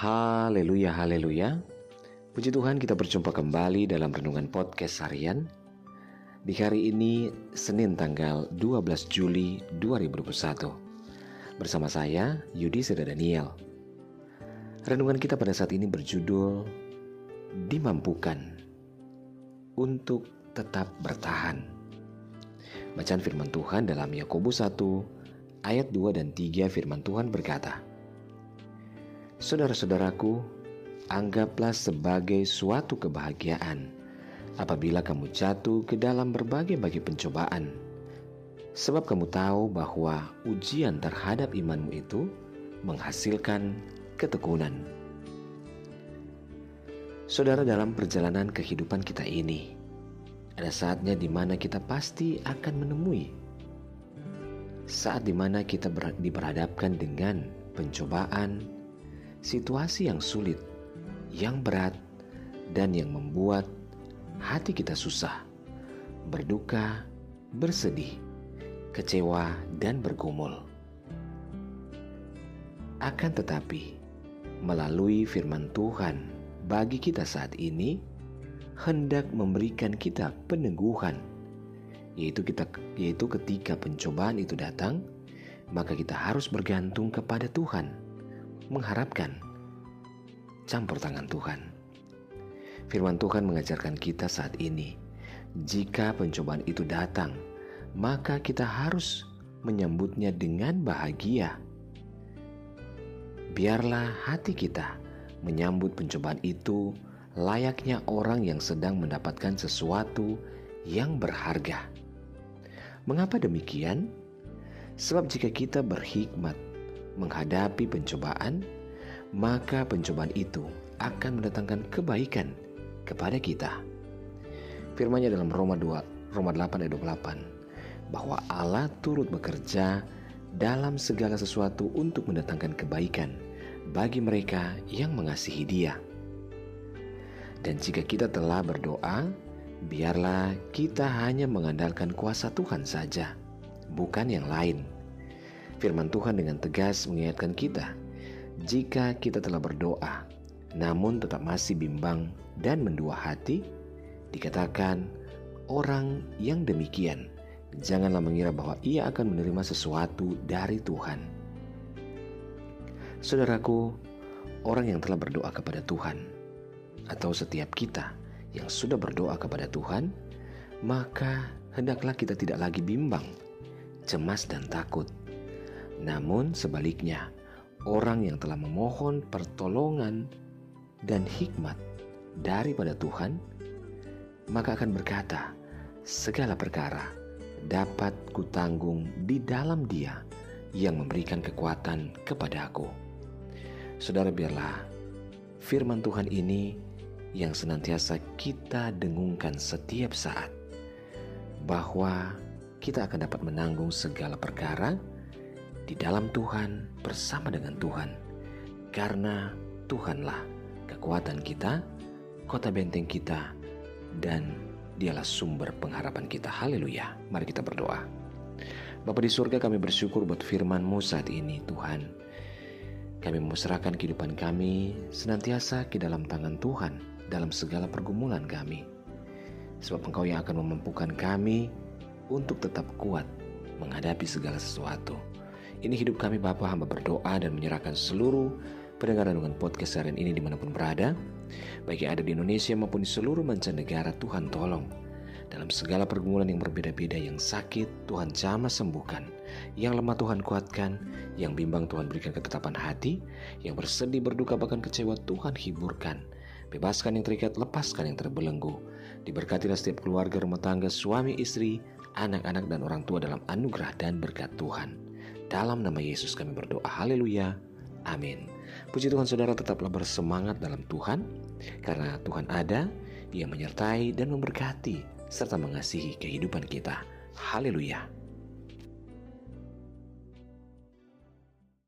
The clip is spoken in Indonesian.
Haleluya, haleluya. Puji Tuhan kita berjumpa kembali dalam Renungan Podcast Harian. Di hari ini, Senin tanggal 12 Juli 2021. Bersama saya, Yudi Seda Daniel. Renungan kita pada saat ini berjudul Dimampukan untuk tetap bertahan. Bacaan firman Tuhan dalam Yakobus 1 ayat 2 dan 3 firman Tuhan berkata, Saudara-saudaraku, anggaplah sebagai suatu kebahagiaan apabila kamu jatuh ke dalam berbagai-bagai pencobaan. Sebab kamu tahu bahwa ujian terhadap imanmu itu menghasilkan ketekunan. Saudara dalam perjalanan kehidupan kita ini, ada saatnya di mana kita pasti akan menemui saat di mana kita diberhadapkan dengan pencobaan, situasi yang sulit, yang berat, dan yang membuat hati kita susah, berduka, bersedih, kecewa, dan bergumul. Akan tetapi, melalui firman Tuhan bagi kita saat ini, hendak memberikan kita peneguhan, yaitu kita yaitu ketika pencobaan itu datang, maka kita harus bergantung kepada Tuhan mengharapkan campur tangan Tuhan. Firman Tuhan mengajarkan kita saat ini, jika pencobaan itu datang, maka kita harus menyambutnya dengan bahagia. Biarlah hati kita menyambut pencobaan itu layaknya orang yang sedang mendapatkan sesuatu yang berharga. Mengapa demikian? Sebab jika kita berhikmat menghadapi pencobaan, maka pencobaan itu akan mendatangkan kebaikan kepada kita. Firmanya dalam Roma 2, Roma 8 ayat 28, bahwa Allah turut bekerja dalam segala sesuatu untuk mendatangkan kebaikan bagi mereka yang mengasihi Dia. Dan jika kita telah berdoa, biarlah kita hanya mengandalkan kuasa Tuhan saja, bukan yang lain Firman Tuhan dengan tegas mengingatkan kita, jika kita telah berdoa, namun tetap masih bimbang dan mendua hati, dikatakan orang yang demikian, janganlah mengira bahwa ia akan menerima sesuatu dari Tuhan. Saudaraku, orang yang telah berdoa kepada Tuhan, atau setiap kita yang sudah berdoa kepada Tuhan, maka hendaklah kita tidak lagi bimbang, cemas, dan takut namun sebaliknya, orang yang telah memohon pertolongan dan hikmat daripada Tuhan, maka akan berkata, segala perkara dapat kutanggung di dalam dia yang memberikan kekuatan kepada aku. Saudara biarlah firman Tuhan ini yang senantiasa kita dengungkan setiap saat bahwa kita akan dapat menanggung segala perkara di dalam Tuhan bersama dengan Tuhan. Karena Tuhanlah kekuatan kita, kota benteng kita, dan dialah sumber pengharapan kita. Haleluya. Mari kita berdoa. Bapa di surga kami bersyukur buat firman-Mu saat ini Tuhan. Kami memusrahkan kehidupan kami senantiasa ke dalam tangan Tuhan dalam segala pergumulan kami. Sebab Engkau yang akan memampukan kami untuk tetap kuat menghadapi segala sesuatu. Ini hidup kami Bapa hamba berdoa dan menyerahkan seluruh pendengar dengan podcast harian ini di mana pun berada. Yang ada di Indonesia maupun di seluruh mancanegara Tuhan tolong. Dalam segala pergumulan yang berbeda-beda yang sakit Tuhan jamah sembuhkan. Yang lemah Tuhan kuatkan. Yang bimbang Tuhan berikan ketetapan hati. Yang bersedih berduka bahkan kecewa Tuhan hiburkan. Bebaskan yang terikat, lepaskan yang terbelenggu. Diberkatilah setiap keluarga rumah tangga, suami, istri, anak-anak dan orang tua dalam anugerah dan berkat Tuhan. Dalam nama Yesus kami berdoa. Haleluya. Amin. Puji Tuhan saudara tetaplah bersemangat dalam Tuhan. Karena Tuhan ada, Ia menyertai dan memberkati serta mengasihi kehidupan kita. Haleluya.